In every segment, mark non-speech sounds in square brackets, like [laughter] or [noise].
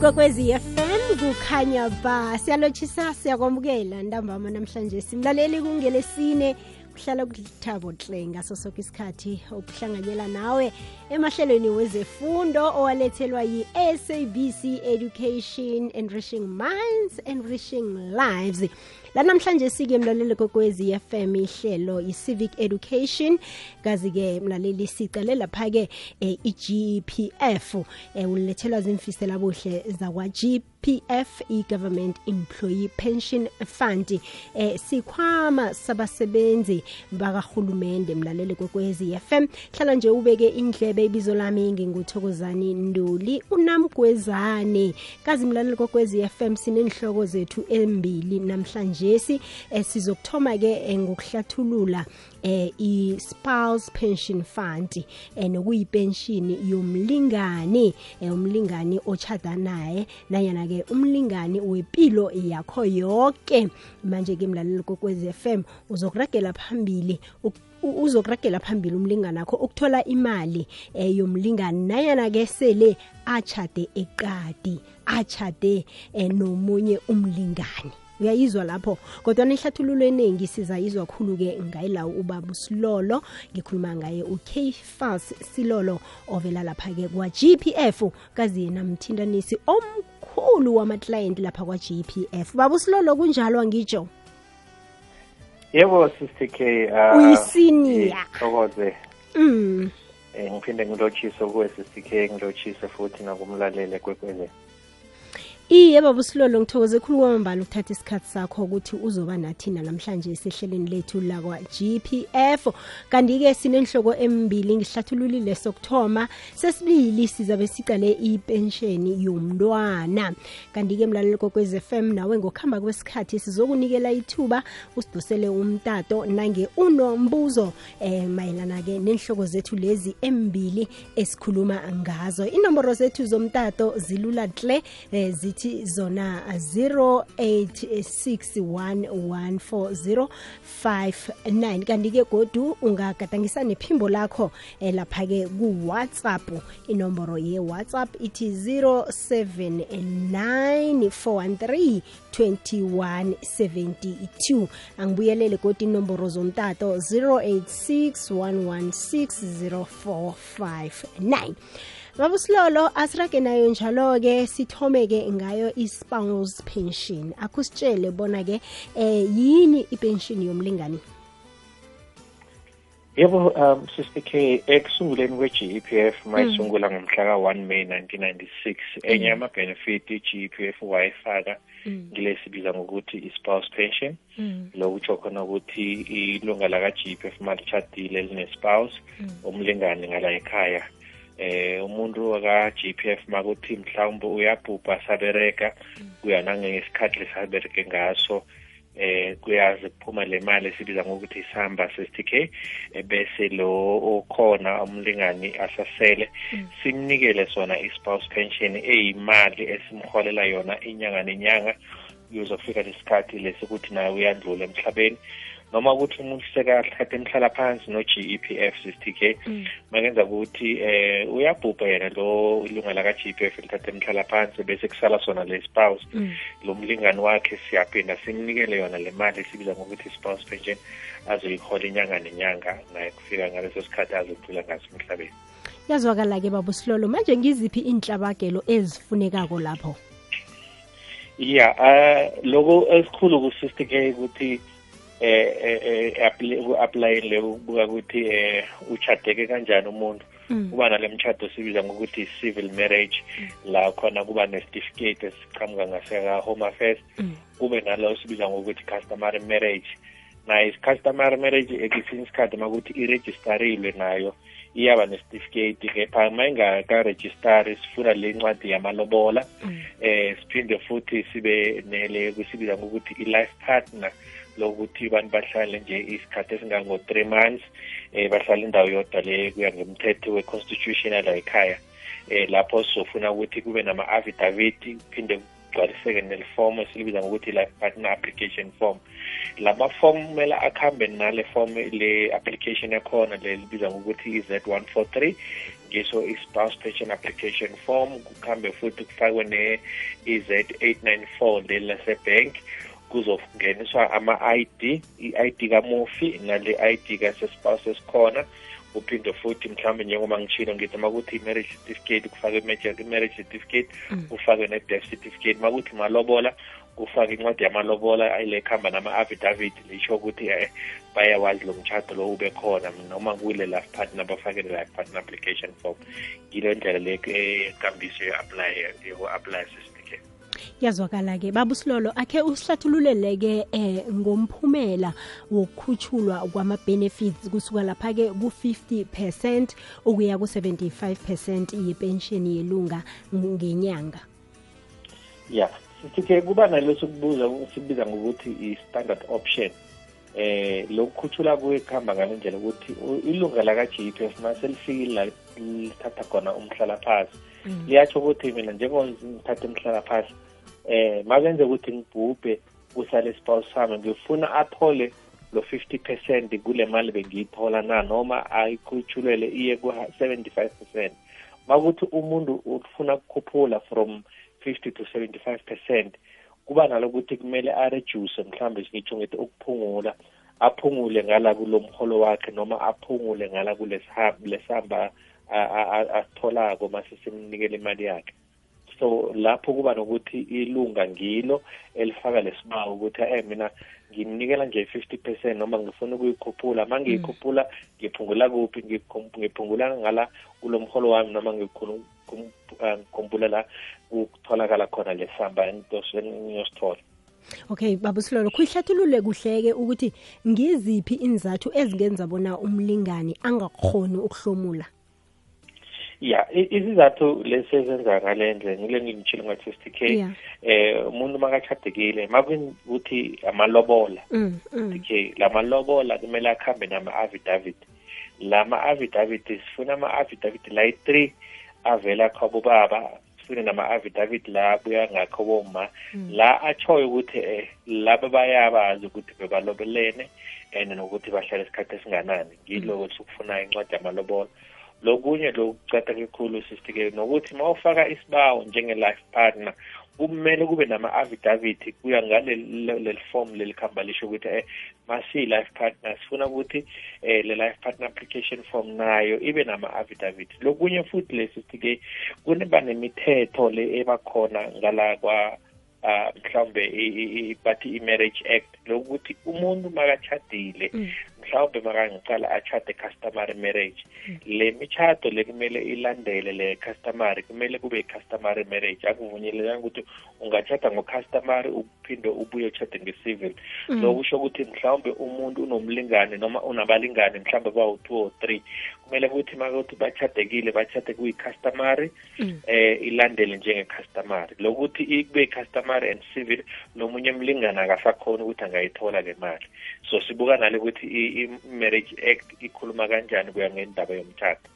kokwezi FM kukhanya ba siyalotshisa siyakwamukela ntambama namhlanje. Simlaleli kungelesine kuhlala kuthabo hle ngaso soke isikhathi okuhlanganyela nawe emahlelweni wezefundo owalethelwa yi-sabc education enriching minds enriching lives lanamhlanje sike mlaleli kokwezi FM ihlelo i-civic education. Kazi-ke mlaleli sicale lapha-ke eh, i-gpf eh, ulethelwa zimfisela buhle zakwa-gpf i-government employee pension fund. Eh, sikhwama sabasebenzi bakarhulumende mlaleli kokwezi FM hlala nje ubeke indlebe ibizo lami nginguthokozani nduli unamgwezane. Kazi mlaleli kokwezi FM sinenhloko zethu embili namhlanje. Njesi eh, sizokuthoma ke eh, ngokuhlathulula eh i-spouse pension fund eh nokuyipenshini yomlingani eh, umlingani ochada naye nanyana ke umlingani wepilo yakho yonke manje ke mlaleli kokwezi FM uzokuragela phambili uzokuragela phambili umlingani wakho ukuthola imali eh, yomlingani nayana ke sele achade eqadi achade eh, nomunye umlingani. Uyayizwa lapho. Kodwa nehlathululo eningi sizayizwa khulu-ke ngayila ubaba usilolo ngikhuluma ngaye ukfas silolo ovela lapha-ke kwa-gpf kazi yena mthintanisi omkhulu wamaklayenti lapha kwa-gpf baba usilolo kunjalo angitsho? Yebo sister k uh, uyisiniya thokoze. Mm. um ngiphinde ngilotshise kuwe sister k ngilotshise futhi nakumlalele kwekwele iye baba usilolo ngithokoze khulu kwamambala ukuthatha isikhathi sakho ukuthi uzoba nathina namhlanje esehleleni lethu lakwa-gpf kanti-ke sinenhloko embili ngihlathululile sokuthoma. Sesibili sizabe sicale ipensheni yomntwana. Kanti-ke mlaleli kokwez FM nawe ngokuhamba kwesikhathi sizokunikela ithuba usidosele umtato. Nange unombuzo eh mayelana-ke nenhloko zethu lezi embili esikhuluma ngazo. Inomboro zethu zomtato zilula hle eh, zithi zithi zona 08611405 kanti-ke godu ungagadangisa nephimbo lakho eh, lapha-ke ku-whatsapp. Inomboro ye-whatsapp ithi 079 2172 angibuyelele godi inomboro zomtato 0861160459 babusilolo asirage nayo njalo-ke sithome-ke ngayo i-spouse pension. Akusitshele bona-ke eh yini ipension yomlingani? Yebo um sister k ekusunguleni kwe-g e p f mayisungula ngomhla ka-one may 1996 enye yama-benefit i-gepf wayifaka ngilesibiza ngokuthi i-spouse pension. Lo kutsho khona ukuthi ilunga laka-gepf malishadile line-spouse. Umlingani ngala ekhaya eh umuntu waka GPF makuthi mhlawumbe uyabhubha sabereka kuya nangesikhathi lesabereke ngaso eh kuyazi kuphuma le mali esibiza ngokuthi isamba 60k bese lo okhona umlingani asasele simnikele sona i-spouse pension eyimali esimholela yona inyanga nenyanga. Kuzofika lesikhathi lesikuthi naye uyandlula emhlabeni. Noma ukuthi umuntu sekathatha emhlala phansi no-GEPF 60k makenza ukuthi eh uyabhubha yena lo ilunga laka-GEPF lithatha emhlala phansi bese kusala sona le spouse. Lo mlingani wakhe siyaphinda simnikele yona le mali esibiza ngokuthi spouse pension azoyihola inyanga nenyanga naye kufika ngaleso sikhathi azodlula ngaso emhlabeni. Yazwakala-ke baba usilolo manje ngiziphi inhlabagelo ezifunekako lapho? Ya uh, loko esikhulu ku-sister k ukuthi eh apply le ubuka ukuthi eh uchadeke kanjani umuntu. Kuba nale mshado sibiza ngokuthi civil marriage. La khona kuba ne-certificate esiqhamuka ngaseka home affairs kube nalo sibiza ngokuthi customary marriage. Nayo i-customary marriage ekesinye isikhathi makuthi iregistarilwe nayo iyaba ne-certificate kepha ma ingaka-registari sifuna le ncwadi yamalobola eh siphinde futhi sibe nele kusibiza ngokuthi i-life partner. Lokuthi abantu bahlale nje isikhathi esingango-three months eh bahlale indawo yodwa le kuya ngemthetho we-constitution yala ekhaya. Eh lapho sizofuna ukuthi kube nama-affidavit kuphinde kugcwaliseke nelifomu esilibiza ngokuthi life partner application form. Lama form kumele akuhambe nale form le application yakhona le libiza ngokuthi i-z one four three ngiso i-spouse pension application form. Kuhambe futhi kufakwe ne-ez 894 leli lasebank kuzongeniswa ama-id i-id kamufi nale id kasespouse esikhona. Uphinde futhi mhlawumbe njengoba ngitshilo ngithi makuthi i-marriage certificate kufake i-marriage certificate kufake ne-death certificate. Makuthi malobola kufake incwadi yamalobola ayile khamba nama-affidavit lisho ukuthi eh bayawazi lo mtshado lo ube khona. Noma kule life partner bafake le-life partner application form. Yile ndlela le enkambiso yo-apply yo-apply sisibike yazwakala-ke baba usilolo akhe usihlathululele-ke eh ngomphumela wokukhutshulwa kwama-benefits kusuka lapha-ke ku-50 percent ukuya ku-75 percent yepensheni yelunga ngenyanga. Ya sithi-ke kuba nalo sikubuza sibiza ngokuthi i-standard option eh lokukhuthula kuhamba ngale ndlela ukuthi ilunga laka-g f naselifikile lithatha khona umhlalaphasi. Liyatsho ukuthi mina njengoba ngithatha umhlalaphansi eh makenze ukuthi ngibhubhe kusale spouse sami ngifuna athole lo 50 percent kule mali bengiyithola na noma ayikhutshulele iye ku-75 percent makuthi umuntu ufuna ukukhuphula from 50 to 75 percent kuba nalokuthi kumele areduce mhlambe ngitsho ngithi ukuphungula aphungule ngala kulo mholo wakhe noma aphungule ngala kulesihamba atholako mase simnikele imali yakhe so lapho kuba nokuthi ilunga ngilo elifaka lesibawo ukuthi eh mina ngimnikela nje 50 percent noma ngifuna ukuyikhuphula. Ma ngiyikhuphula ngiphungula kuphi? Ngiphungula ngala kulo mholo wami noma ngikhumbula la kutholakala khona lesamba engiyosithola okay baba silolo kuyihlathulule kuhleke ukuthi ngiziphi inzathu ezingenza bona umlingani angakhoni ukuhlomula? Ya isizathu lesi ezenza ngale ndlela ngile ngimtshile nga-sixty k eh umuntu makachadekile makuthi amalobola k lamalobola kumele akhambe nama-affidavit. Lama-affidavit sifuna ama-affidavit la yi-three avela kwabobaba sifune nama-affidavit la abuya ngakho boma la atshoyo ukuthi eh laba bayabazi ukuthi bebalobelene and nokuthi bahlala isikhathi esinganani. Ngilo ukuthi ukufuna incwadi yamalobola. Lokunye lokucatha kakhulu sisike nokuthi uma ufaka isibawo njenge-life partner kumele kube nama-affidavit kuya ngaleli form lelikhamba lisho ukuthi eh masiyi-life partner sifuna ukuthi eh le life partner application form nayo ibe nama-affidavit lokunye futhi lesisike kuneba nemithetho le ebakhona ngala kwa uh mhlawumbe bathi i-marriage act lokuthi umuntu makachadile mhlawumbe makangicala achade customary marriage. Le michado le kumele ilandele le customary kumele kube i-customary marriage. Akuvunyelekanga ukuthi ungachada ngo-customary uphinde ubuye uchade nge-civil. Lokusho ukuthi mhlawumbe umuntu unomlingane noma unabalingane mhlawumbe bawu-two or three kumele ukuthi makuthi bachadekile bachade kuyi-customary eh ilandele njenge-customary lokuthi kube customary and civil nomunye mlingane akasakhona ukuthi angayithola le mali. So sibuka nale ukuthi i-marriage act ikhuluma kanjani kuya ngendaba yomthatho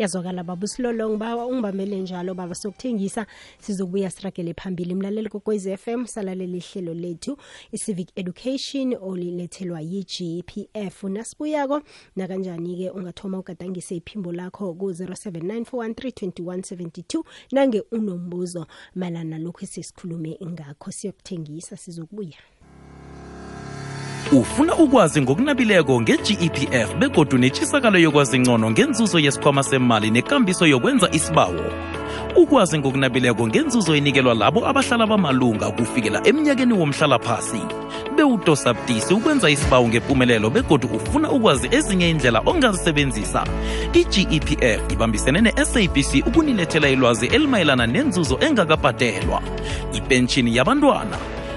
yazwakala baba usilolo ngiba ungibamele njalo baba sokuthengisa sizobuya siragele phambili. Mlaleli kokwez FM salaleli ihlelo lethu i-civic education olilethelwa yi-gpf nasibuyako nakanjani-ke ungathoma ugadangise iphimbo lakho ku-079 nange unombuzo malana nalokhu esesikhulume ngakho. Siyokuthengisa sizokubuya. Ufuna ukwazi ngokunabileko nge-gepf begodu netshisakalo yokwazi ngcono ngenzuzo yesikhwama semali nekambiso yokwenza isibawo. Ukwazi ngokunabileko ngenzuzo enikelwa labo abahlala bamalunga kufikela emnyakeni womhlalaphasi. Bewudosa ukwenza isibawo ngempumelelo begodu ufuna ukwazi ezinye indlela ongazisebenzisa. I-gepf ibambisene ne-sabc ukunilethela ilwazi elimayelana nenzuzo engakabhadelwa. Ipentshini yabantwana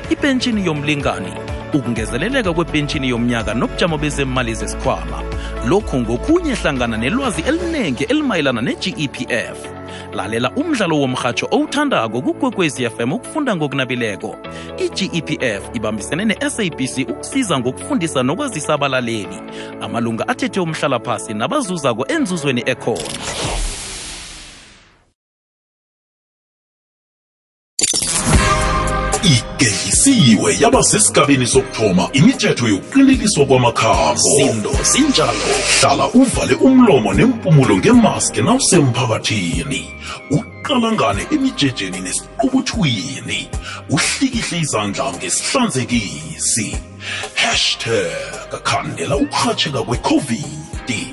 ipentshini yomlingani ukungezeleleka kwepentshini yomnyaka nobujamo bezemali zesikhwama. Lokhu ngokunye hlangana nelwazi eliningi elimayelana ne-gepf lalela umdlalo womrhatsho owuthandako kukwekwezi fm ukufunda ngokunabileko. I-gepf ibambisene ne-sabc ukusiza ngokufundisa nokwazisa abalaleli. Amalunga athethe umhlalaphasi nabazuzako enzuzweni ekhona igeyisiwe yaba sesigabeni sokuthoma imithetho yokuqiniliswa kwamakhambo sindo sinjalo. Hlala uvale umlomo nempumulo ngemaski nawusemphakathini. Uqalangane emijejeni nesiqubuthwini. Uhlikihle izandla ngesihlanzekisi. Hashtag khandela ukurhatsheka kwe-covid.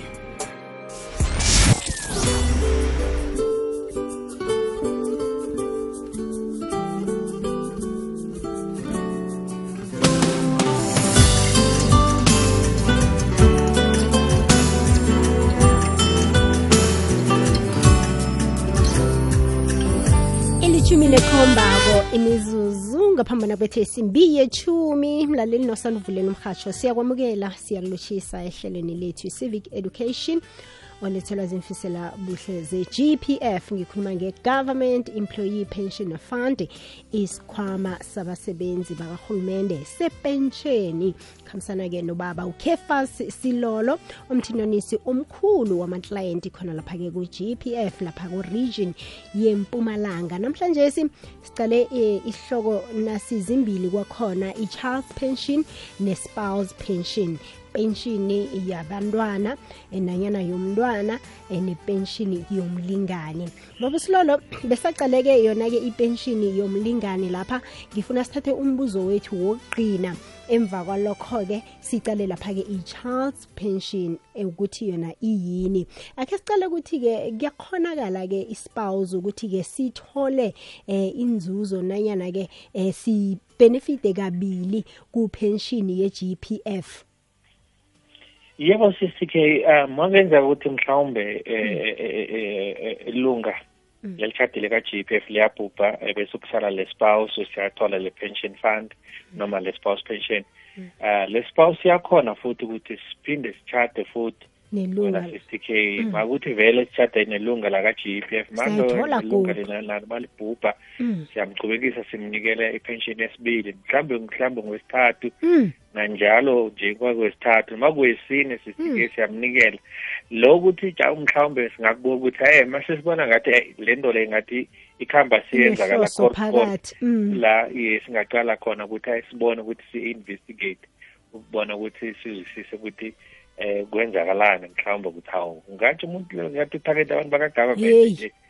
Nekhombako imizuzu ngaphambana kwethe isimbi yechumi mlaleli nosanduvuleni umhatsho siyakwamukela siyakulotshisa ehlelweni lethu i-civic education olethelwa zimfisela buhle ze-gpf ngikhuluma nge-government employee pension fund isikhwama sabasebenzi bakarhulumende sepensheni khambisana-ke nobaba ukefas silolo umthinonisi omkhulu wamaklayenti khona lapha-ke ku-gpf lapha ku-region yempumalanga. Namhlanje sicale eh, isihloko nasizimbili kwakhona i-child pension ne-spouse pension. Penshini yabantwana eh, nanyana yomntwana eh, nepenshini yomlingani. Baba silolo besaqaleke yona-ke ipenshini yomlingani lapha. Ngifuna sithathe umbuzo wethu wokugqina emva kwalokho-ke sicale lapha-ke i-child's pension eh, ukuthi yona iyini. Akhe sicale ukuthi-ke kuyakhonakala-ke ispouse ukuthi-ke sithole eh, inzuzo nanyana-ke eh, sibenefite kabili kupenshini ye-gpf yebo sisike um makenzeka ukuthi mhlawumbe eh, eh, eh, ilunga lelishadile ka-GPF liyabhubha eh, bese kusala le spouse siyathola le pension fund noma le spouse pension. Uh le spouse yakhona futhi ukuthi siphinde sichade futhi nelunga wena sisike makuthi vele sichade nelunga laka-GPF Siyayithola ilunga kuphi? lena nalo malibhubha Mm. siyamgcubekisa simnikele ipension yesibili mhlawumbe mhlawumbe ngwesithathu Mm. nanjalo nje kwakwesithathu noma kuyesine sisike siyamnikela lokuthi mhlawumbe singakubuka ukuthi hey mase sibona ngathi hey, le nto le ngathi ikhamba siyenza kala Inehloso phakathi Mm. la singaqala khona ukuthi hey, sibone ukuthi si-investigate ukubona ukuthi sizwisise ukuthi eh kwenzakalani mhlawumbe ukuthi hawu ngathi umuntu lo ngathi uthakethe abantu Yeyi. baka-government nje [laughs]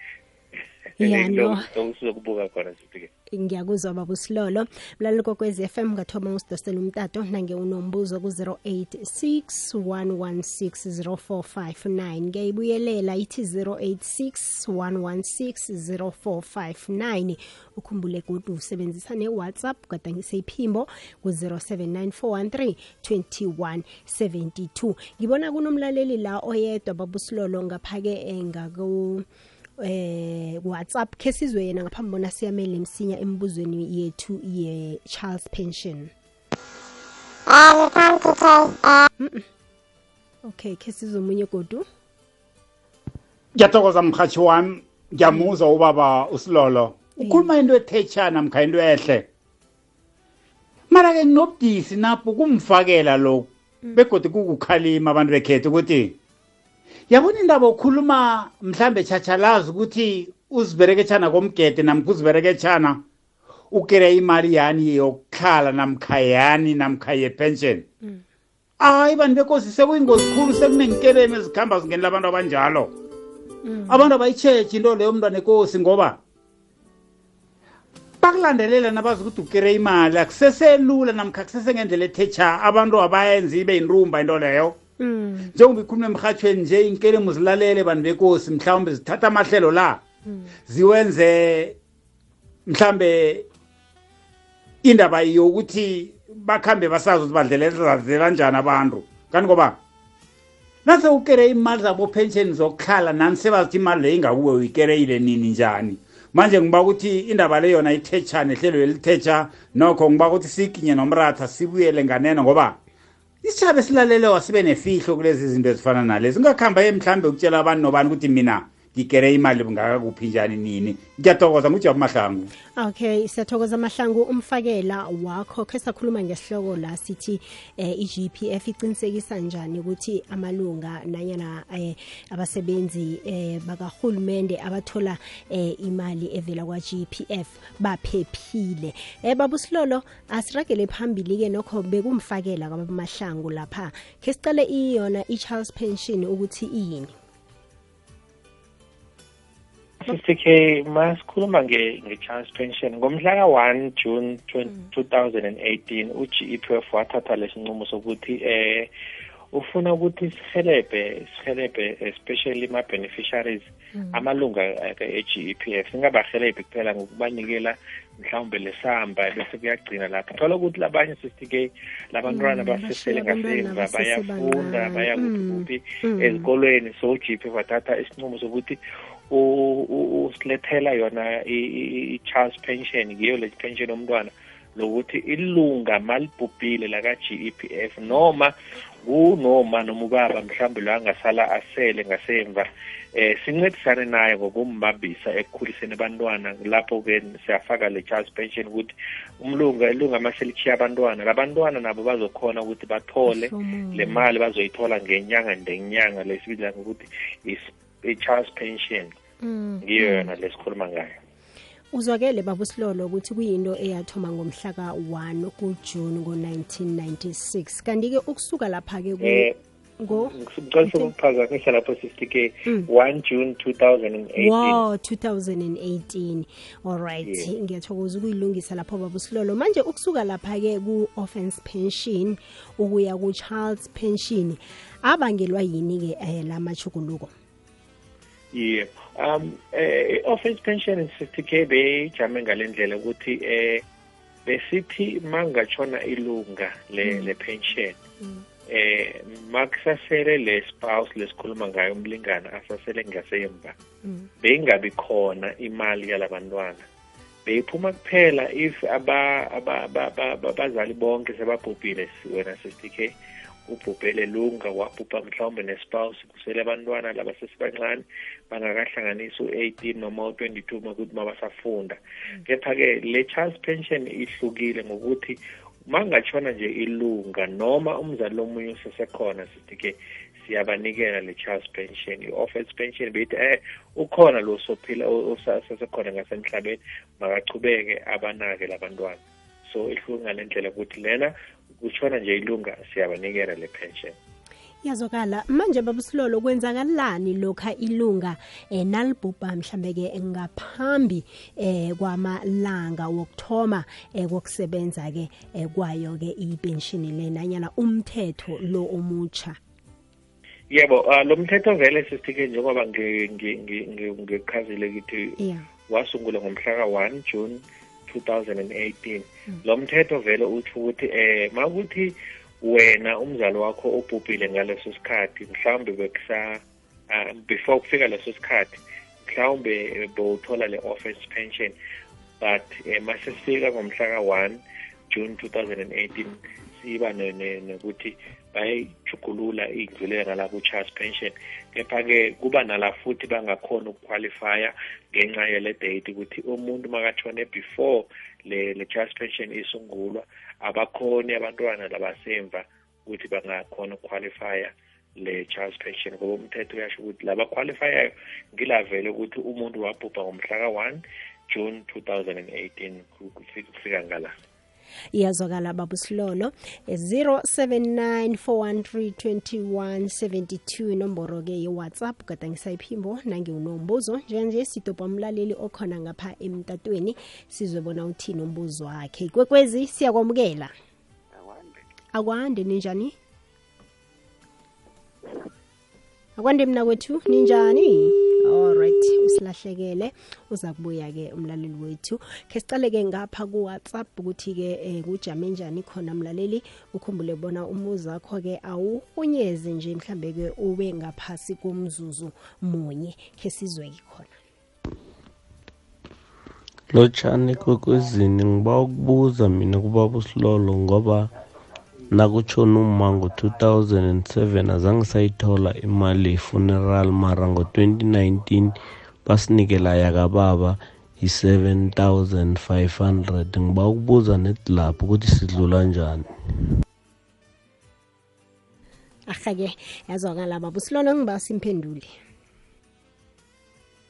Ya, no. sizokubuka khona sifike ngiyakuzwa baba usilolo mlaleli kokwez f m ngathoma usidosela umtato nange unombuzo ku-086 116 0459 ngiyayibuyelela ithi 086 116 0459 ukhumbule godu usebenzisa ne-whatsapp gadangise iphimbo ku-079 2172 ngibona kunomlaleli la oyedwa baba usilolo ngaphake eh, ngaku eh WhatsApp ke sizwe yena ngaphambi bona siyamele msinya embuzweni yethu ye Charles pension okay ke sizomunye godu. Ngiyathokoza mhathi wami. Ngiyamuzwa ubaba usilolo. Ukhuluma into ethetshana mkha into ehle. Mara-ke nginobudisi napho kumfakela lokhu begodi kukukhalima abantu bekhetha ukuthi yabona indaba ukhuluma mhlambe tshachalazi ukuthi uzibereketshana komgede namkha uzibereketshana ukere imali yani yokuhlala namkha yani namkha yepension? Hayi bantu bekosi sekuyingozi khulu sekunenkelemi ezikhamba zingenela abantu abanjalo. Abantu abayitshetshi into leyo mntwana enkosi ngoba bakulandelela nabazi ukuthi ukere imali akuseselula namkha kusesengendlela ethetha abantu abayenzi ibe yinrumba into leyo. mm njengoba ikhulume emhathweni nje inkelemu zilalele bantu bekosi mhlawumbe zithatha amahlelo la ziwenze mhlambe indaba yokuthi bakhambe basazi ukuthi badlelezazela njani abantu. Kanti ngoba nase ukere imali zabo pension zokuhlala nani sebazithi imali leyo ingakuwe uyikereyile nini njani? Manje ngiba ukuthi indaba le yona ithetshane ihlelo elithetsha nokho ngiba ukuthi sikinye nomratha sibuyele nganeno ngoba isitshaba esilalelewa sibe nefihlo kulezi zinto ezifana nalezi. Ungakuhamba ye mhlawumbe ukutshela abantu nobani ukuthi mina ngigere imali ngakakuphi njani nini? Ngiyathokoza ngujabu mahlangu. Okay siyathokoza mahlangu. Umfakela wakho khe sakhuluma ngesihloko la sithi eh, i-gpf iqinisekisa njani ukuthi amalunga nanyana eh, abasebenzi eh, bakahulumende abathola eh, imali evela kwa-gpf baphephile? Eh, babusilolo asiragele phambili-ke nokho bekumfakela kwabamahlangu lapha. Khe sicale iyona i-charles pension ukuthi iyini? Sister K masikhuluma nge nge-Charles pension. Ngomhla ka-1 June 2018 u-GEPF wathatha lesinqumo sokuthi eh ufuna ukuthi sihelebhe sihelebhe especially ma-beneficiaries amalunga e-GEPF singabahelebhi kuphela ngokubanikela mhlawumbe lesamba bese kuyagcina lapho. Thola ukuthi labanye sisike labantwana basesele ngasemva bayafunda baya kuphi kuphi ezikolweni so u-GEPF wathatha isinqumo sokuthi usilethela yona i-Charles pension ngiyo le pension yomntwana. Lokuthi ilunga malibhubhile laka-GEPF noma kunoma noma ubaba mhlawumbe lo angasala asele ngasemva eh sincedisane naye ngokumbambisa ekukhuliseni abantwana. Lapho-ke siyafaka le Charles pension ukuthi umlunga ilunga maselikhiya abantwana. Labantwana nabo bazokhona ukuthi bathole le mali bazoyithola ngenyanga ngenyanga lesibiza ngokuthi i-Charles pension. Ngiyo yona lesikhuluma ngayo. Uzwakele babusilolo ukuthi kuyinto eyathoma ngomhlaka 1 kujuni ngo-1996 kanti-ke ukusuka lapha-ke eh ukuphazamisa lapho sisike 1 June 2018 wow 2018 alright ngiyathokoza ukuyilungisa lapho babusilolo. Manje ukusuka lapha-ke ku-offense pension ukuya ku-charles pension abangelwa yini-ke um la machukuluko yeah um eh offense pension sisike bejame ngalendlela ukuthi eh besithi mangachona ilunga le le pension eh makusasele le spouse lesikhuluma ngayo umlingana asasele ngasemva beyingabi khona imali yalabantwana. Beyiphuma kuphela if aba abazali bonke sebabhubhile wena sisike ubhubhele lunga wabhubha mhlawumbe nespouse kusele abantwana laba sesibancane bangakahlanganisi u-18 noma u-22 makuthi mabasafunda kepha-ke le Charles pension ihlukile ngokuthi mangatshona nje ilunga noma umzali lomunye usesekhona sithi-ke siyabanikela le Charles pension i-offense pension beyithi eh ukhona lo sophila osasekhona ngasemhlabeni makachubeke abanake labantwana. So ihluke ngale ndlela ukuthi lena kutshona nje ilunga siyabanikela le pension. Yazokala manje babusilolo kwenzakalani lokha ilunga eh, nalibhubha mhlambe-ke ngaphambi eh, kwamalanga wokuthoma eh, kokusebenza-ke eh, kwayo-ke ipenshini le nanyana umthetho lo omutsha yebo uh, lo mthetho vele sisithike njengoba ngikhazile kithi yeah. wasungula ngomhlaka 1 june 2018 lo mthetho vele uthi ukuthi eh makuthi wena umzali wakho obhubhile ngaleso sikhathi mhlawumbe bekusa uh, before kufika leso sikhathi mhlawumbe bowuthola le offense pension but eh, masesifika ngomhla ka-1 june 2018 siba nokuthi bayijugulula idlulela nalapho u-charles pension. Kepha-ke kuba nala futhi bangakhona ukuqualifya ngenxa yele date ukuthi umuntu makatshone before le le charles pension isungulwa abakhoni abantwana labasemva ukuthi bangakhona ukuqualifya le charles pension. Ngoba umthetho uyasho ukuthi labaqualifyayo ngilavele ukuthi umuntu wabhubha ngomhla ka-1 june 2018 kufika ngala. Iyazwakala babusilolo 0794132172 nomboro-ke ye-whatsapp. Gadangisa iphimbo nangiwunombuzo njenganje sidoba umlaleli okhona ngapha emtatweni sizwe bona uthini umbuzo wakhe. Kwekwezi siyakwamukela. Akwande. Ninjani? Akwande mna kwethu ninjani alright usilahlekele uza kubuya-ke umlaleli wethu. Khe sicale-ke ngapha ku-whatsapp ukuthi-ke um kujame njani khona mlaleli? Ukhumbule bona umuzi wakho-ke awuhunyeze nje mhlambe-ke ube ngaphasi komzuzu munye. Khe sizwe-ke khona. Lotshani kwekwezini ngiba ukubuza mina kubaba usilolo ngoba nakutshona uma ngo-2007 azange sayithola imali ye-funeral mara ngo-2019 basinikela yakababa yi-7500 ngiba ukubuza neti lapho ukuthi sidlula njani. Ahake yazwakala baba usilolo ngiba simphendule.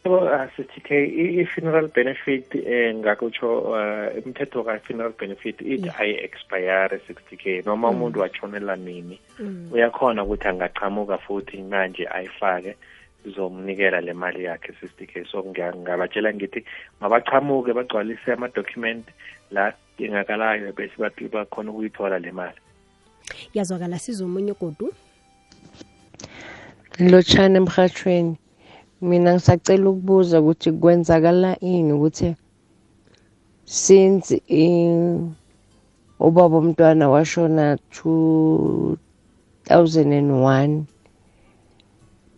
Yebo asithi ke i-funeral benefit um ngakutsho eh, umthetho ka-funeral benefit ithi ayi-expire 60 k noma umuntu watshonela nini. Uyakhona ukuthi angaqhamuka futhi manje ayifake izomnikela le mali yakhe 60 k so ngiya- ngabatshela ngithi mabachamuke bagcwalise ama-document la ingakalayo bese bathi bakhona ukuyithola le mali. Yazwakala sizomunye godu lotshana emhathweni mina ngisacela ukubuza ukuthi kwenzakala ini ukuthi since i- ubaba umntwana washona 2001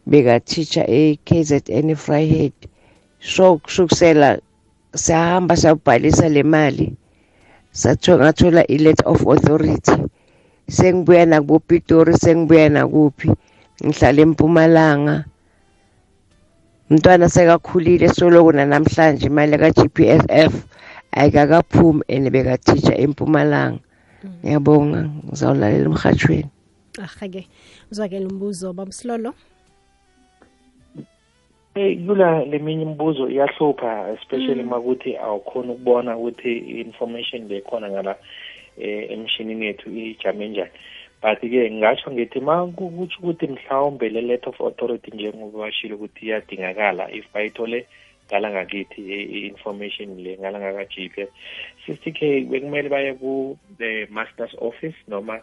bekateacher e-KZN Vryheid so kusukisela sahamba sayobhalisa le mali sathola ngathola i-letter of authority. Sengibuya nakubo Pitori sengibuya nakuphi ngihlala eMpumalanga. Umntwana sekakhulile soloko namhlanje imali ka-GPSF ayikakaphumi and bekateacher eMpumalanga. Ngiyabonga ngizawulalela emhathweni ahake uzwakela umbuzo baba usilolo Eh kula leminye imibuzo iyahlupha especially makuthi awukhona ukubona ukuthi i-information le khona ngala eh emshinini yethu ijame njani. But ke ngasho ngithi ma kukuthi ukuthi mhlawumbe le letter of authority njengoba bashilo ukuthi iyadingakala if bayithole ngala ngakithi i-information le ngala ngaka GPS 60k bekumele baye ku the master's office noma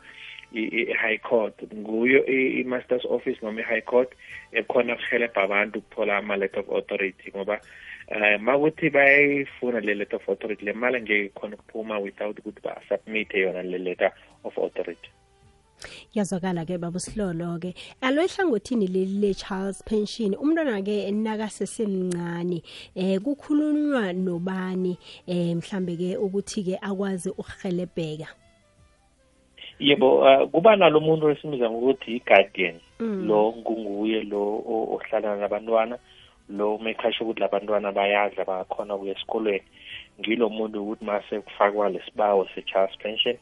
i-high court. Nguyo i-masters office noma i-high court ekhona kuhelebha abantu ukuthola ama-letter of authority ngoba um makuthi bayayifuna le letter of authority le mali ngeke khona ukuphuma without ukuthi ba-submit yona le letter of authority. Yazwakala-ke baba usilolo-ke alo ehlangothini leli le-charles pension umntwana-ke nakasesemncane eh kukhulunywa nobani eh mhlambe-ke ukuthi-ke akwazi ukuhelebheka yebo uh, kuba nalo muntu esimiza ngokuthi i-guardian. Lo kunguye lo ohlala nabantwana lo mekhasha ukuthi labantwana bayadla bakhona kuya esikolweni. Ngilo muntu ukuthi mase kufakwa lesibawo se-charles pension.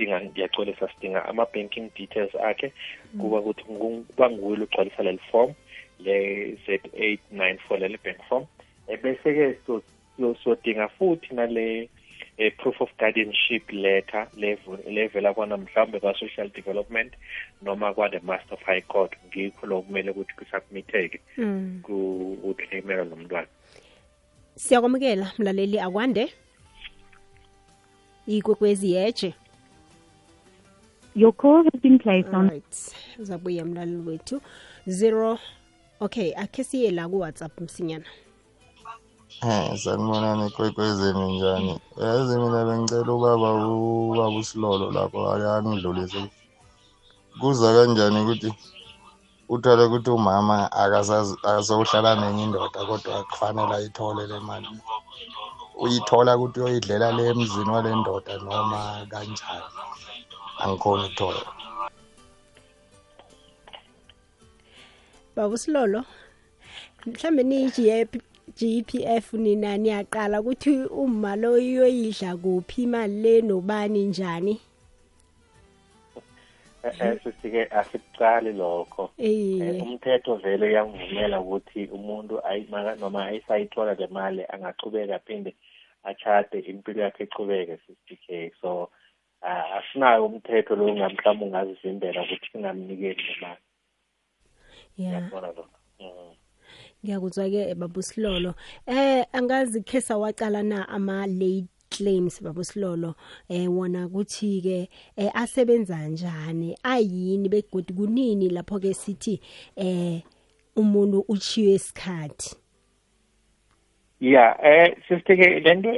Sidinga ngiyagcolisa sidinga ama-banking details akhe kuba ukuthi kuba nguye ugcwalisa leli form le-z eight nine four leli bank form. Ebese-ke sodinga futhi nale a proof of guardianship letter levela kwana mhlawumbe kwa-social development noma kwa-the master of high court. Ngikho lo kumele ukuthi kusubmitheke ku lo mntwana. Siyakwamukela mlaleli akwande. Ikwekwezi yeje Your call has been placed on. right zabuya mlaleli wethu. Zero okay akhe siye la ku-whatsapp msinyana. Eh sanibonani kwekwezeni njani? Yazi mina bengicela ubaba ubaba usilolo lapho ayangidlulise kuza kanjani ukuthi uthole ukuthi umama akasawuhlala nenye indoda kodwa kufanele ayithole le mali? Uyithola ukuthi uyoyidlela le emzini wale ndoda noma kanjani? Angikhoni ukuthola baba usilolo mhlambe niyi-GP GPF nina niyaqala ukuthi uma lo uyoyidla kuphi? Imali le nobani njani? Sisike asikuqali lokho. Eh umthetho vele uyangivumela ukuthi umuntu noma ayisayithola le mali angachubeka aphinde achade impilo yakhe ichubeke sisike so asinayo umthetho lo ngamhlawumbe ungazivimbela ukuthi singamnikeli le mali. Yeah yabona lokho. Ngiyakuzwa-ke babusilolo eh angazi khe sawacala na ama-late claims babusilolo eh wona kuthi-ke eh asebenza njani? Ayini? Begodi kunini lapho-ke sithi eh umuntu uchiwe isikhathi? Ya eh sisike lento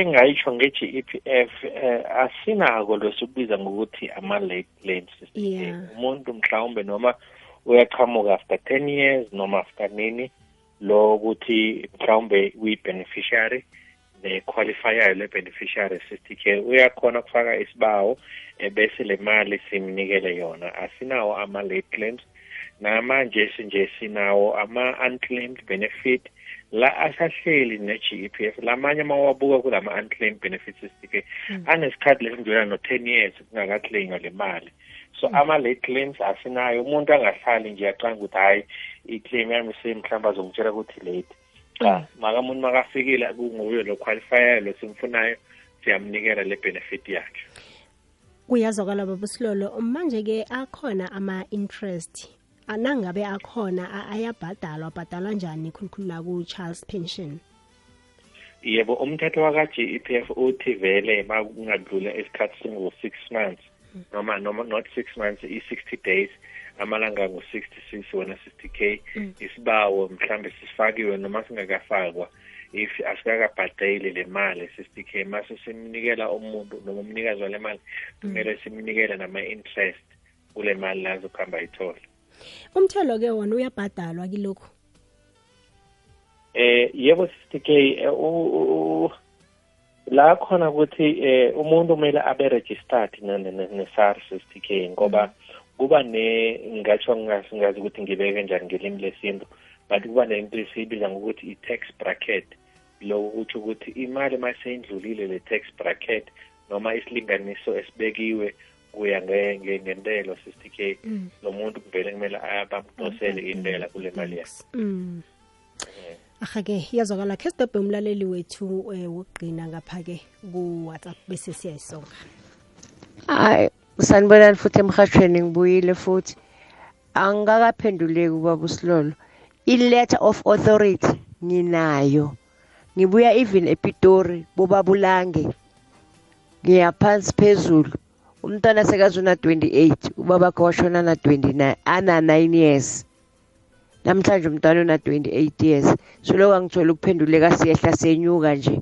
engayisho nge-GEPF eh asinako losikubiza ngokuthi ama-late claims Yeah. umuntu mhlawumbe noma uyaqhamuka after 10 years noma after nini lo ukuthi mhlawumbe uyi-beneficiary nequalifier le-beneficiary sister care uyakhona ukufaka isibawo eh, bese le mali simnikele yona asinawo ama-late claims namanje sinje sinawo ama-unclaimed benefit la asahleli ne-GEPF lamanye mawabuka kulama-unclaimed benefits sister anesikhathi lesindlula no-ten years kungakaclainywa le mali. So ama-late claims asinayo. Umuntu angahlali nje acanga ukuthi hhayi i-claim yami semhlawumbe azongitshela ukuthi late. Cha makamuntu makafikile kunguyo lo qualifier lo simfunayo siyamnikela le benefit yakhe. Kuyazwakala babusilolo manje-ke akhona ama-interest nangabe akhona a- ayabhadalwa abhadalwa njani khulukhulu la ku-charles pension? Yebo umthetho waka-GEPF uthi vele ma kungadlula isikhathi singu-six months noma noma not six months i-sixty days amalanga ngu-sixty-six wona sixty k isibawo mhlambe sifakiwe noma singakafakwa if asikakabhadeli le mali sixty k mase simnikela umuntu noma umnikazi wale mali kumele simnikele nama-interest kule mali la azokuhamba ayithole umthelo-ke wona uyabhadalwa kilokhu? Eh yebo sister K eh, la khona ukuthi eh umuntu kumele abe registered ne ne- ne- ne SARS sister K ngoba kuba ne ngatsho ngingasingazi ukuthi ngibeke kanjani ngelimi lesintu but kuba nento esiyibiza ngokuthi i-tax bracket lokho ukuthi ukuthi imali maseyindlulile le tax bracket noma isilinganiso esibekiwe kuya nge- nge- ngentelo sister K. Lo muntu kuvele kumele abamdosele intela kule mali yakhe. Mm. aha-ke iyazwakala. Khe sidobhe umlaleli wethu um wokugqina ngapha-ke ku-whatsapp bese siyayisonga. Hayi sanibonani futhi emhatshweni ngibuyile futhi. Angikakaphenduleki ubaba usilolo. I-letter of authority nginayo. Ngibuya even epitori bobabulange. Ngiyaphansi phezulu umntwana sekaze una-28 ubabakhe washona na-29 ana-9 years. Namhlanje umntwana una-28 years. So lokho angithole ukuphenduleka siyehla senyuka nje.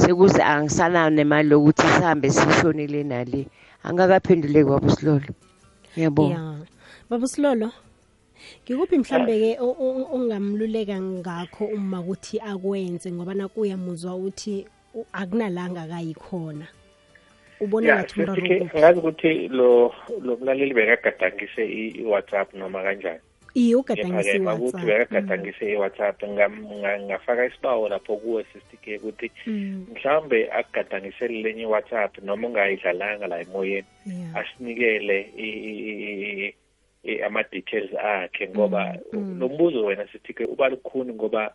Sekuze angisanayo nemali lokuthi sihambe sishonile nale. Angakaphenduleki wabo silolo ngiyabonga. Ya. Baba silolo ngikuphi mhlambe-ke o- o- ongamluleka ngakho uma kuthi akwenze? Ngoba nakuyamuzwa ukuthi u- akunalanga akayikhona. Ubona ya ngathi umraro sesike ukuphi? ngazi ukuthi lo lo mlaleli bekagadangise i- i-whatsapp noma kanjani iye ugadangise Kepha-ke makuthi iwhatsapp bekagadangise i-whatsapp ngam- nga- ngafaka isibawo lapho kuwe sisitike ukuthi Mm, mhlawumbe akugadangisele lenye i-whatsapp noma ungayidlalanga la emoyeni yeah. asinikele i- i- i- i- ama-details akhe ngoba mm. lo mbuzo wena sithike uba lukhuni ngoba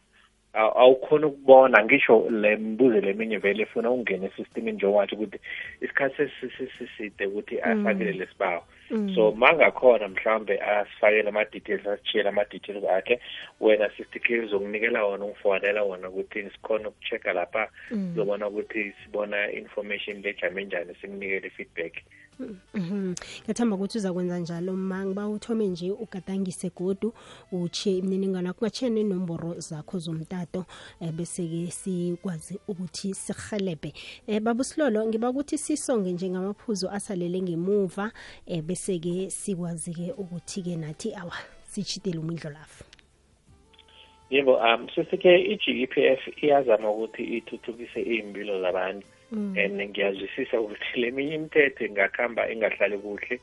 aw- awukhoni ukubona ngisho le mbuzo leminye vele efuna ungene esystemini njengowathi ukuthi isikhathi sesi- sesi- siside ukuthi afakile lesibawo Mm. so mangakhona mhlawumbe asifakele ama-details asitshiyele ama-details akhe wena sisitike uzokunikela wona ungifonela wona ukuthi sikhona uku-check-a lapha Mm. uzobona ukuthi sibona information lejame njani sikunikele i-feedback Mhm. ngiyathamba ukuthi uzakwenza njalo ma ngiba uthome nje ugadangise godu utshiye imininingwana kungatshiya nenomboro zakho zomtato um bese-ke sikwazi ukuthi sihelebhe um baba usilolo ngiba ukuthi sisonge njengamaphuzu asalele ngemuva um bese-ke sikwazi-ke ukuthi-ke nathi awa sitshitele umidlo lafu yebo um sisike i-GEPF iyazama ukuthi ithuthukise iy'mpilo zabantu. And ngiyazwisisa ukuthi le minye imithetho ingakuhamba ingahlali kuhle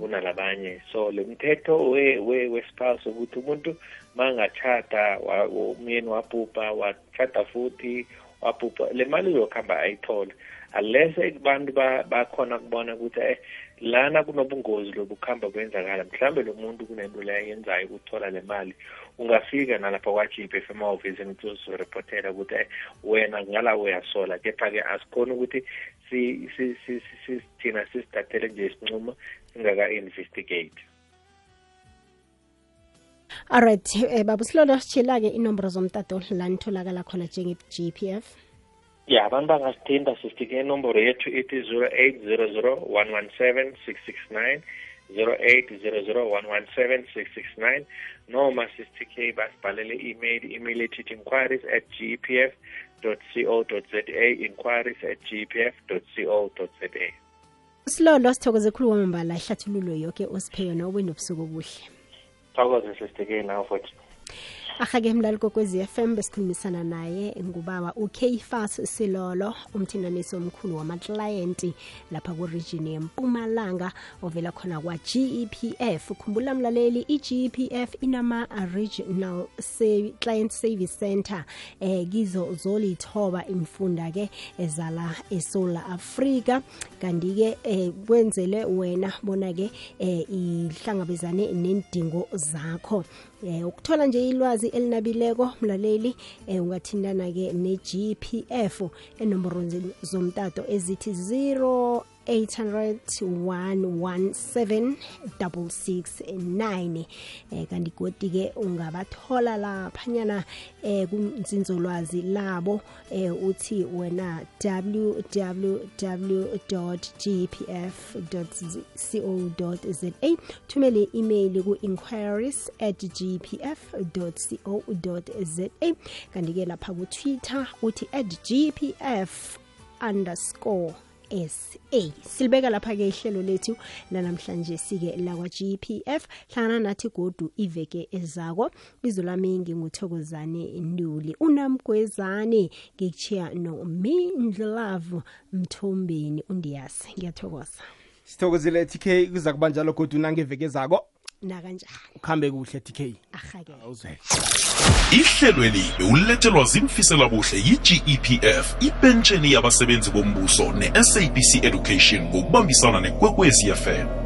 kunalabanye. So le mthetho we- we- wespouse ukuthi umuntu mangachata umyeni wabhubha wachata futhi wabhubha le mali uyokuhamba ayithole. Unless abantu ba- bakhona kubona ukuthi eh lana kunobungozi lobukhamba kwenzakala. Mhlawumbe lo muntu kunento le ayenzayo ukuthola le mali ungafika nalapha kwa-GPF emahhovisini ukuthi uzoreportela ukuthi eh wena ngala uyasola. Kepha-ke asikhoni ukuthi si- si- si- si- si- thina sisithathele nje isinqumo singaka-investigate. Alright um baba usilolo sitshila-ke inomboro zomtato la nitholakala khona njenge-g p f. Ya abantu bangasithinta sisitike inomboro yethu ithi zero eight zero zero one one seven six six nine. 0800117669 noma sisitk basibhalele email email inquiries at gpf co za inquiries at gpf co za. Silolo sithokoze khulu kwamambala ihlathululo yoke osiphe yona ube obuhle. Thokoze sisitike nawe futhi. Ahake mlali kokwezi FM besikhulumisana naye ngubaba uKfas Silolo umthindanisi omkhulu wamaklayenti lapha ku-region yempumalanga ovela khona kwa-GEPF khumbula mlaleli i-GEPF inama-regional se client service center eh kizo zolithoba imfunda ke ezala eSouth Africa kanti-ke eh kwenzele wena bona ke eh ihlangabezane nendingo zakho. Eh ukuthola nje ilwazi elinabileko mlaleli eh ungathindana ke ne-GPF enomboro zomtato ezithi 0 800-117-669 eh kanti godi ke ungabathola laphanyana eh kumzinzolwazi labo eh uthi wena www.gpf.co.za thumele i-email ku-inquiries at gpf.co.za kanti ke lapha ku-twitter uthi at gpf underscore SA silibeka lapha ke ihlelo lethu lanamhlanje sike lakwa GPF hlangana nathi godu iveke ezako. Bizo lami nginguthokozane Nduli. Unamgwezane ngikuchiya no Mindlove Mthombeni. Undiyasi ngiyathokoza. Sithokozile TK kuza kuba njalo godu nangeveke zako nakanjani ukuhambe kuhle TK ahake awuzwe. Ihlelweli bewulethelwa zimfiselabuhle yi-gepf ipentsheni yabasebenzi bombuso ne-sabc education ngokubambisana nekwekwezi fm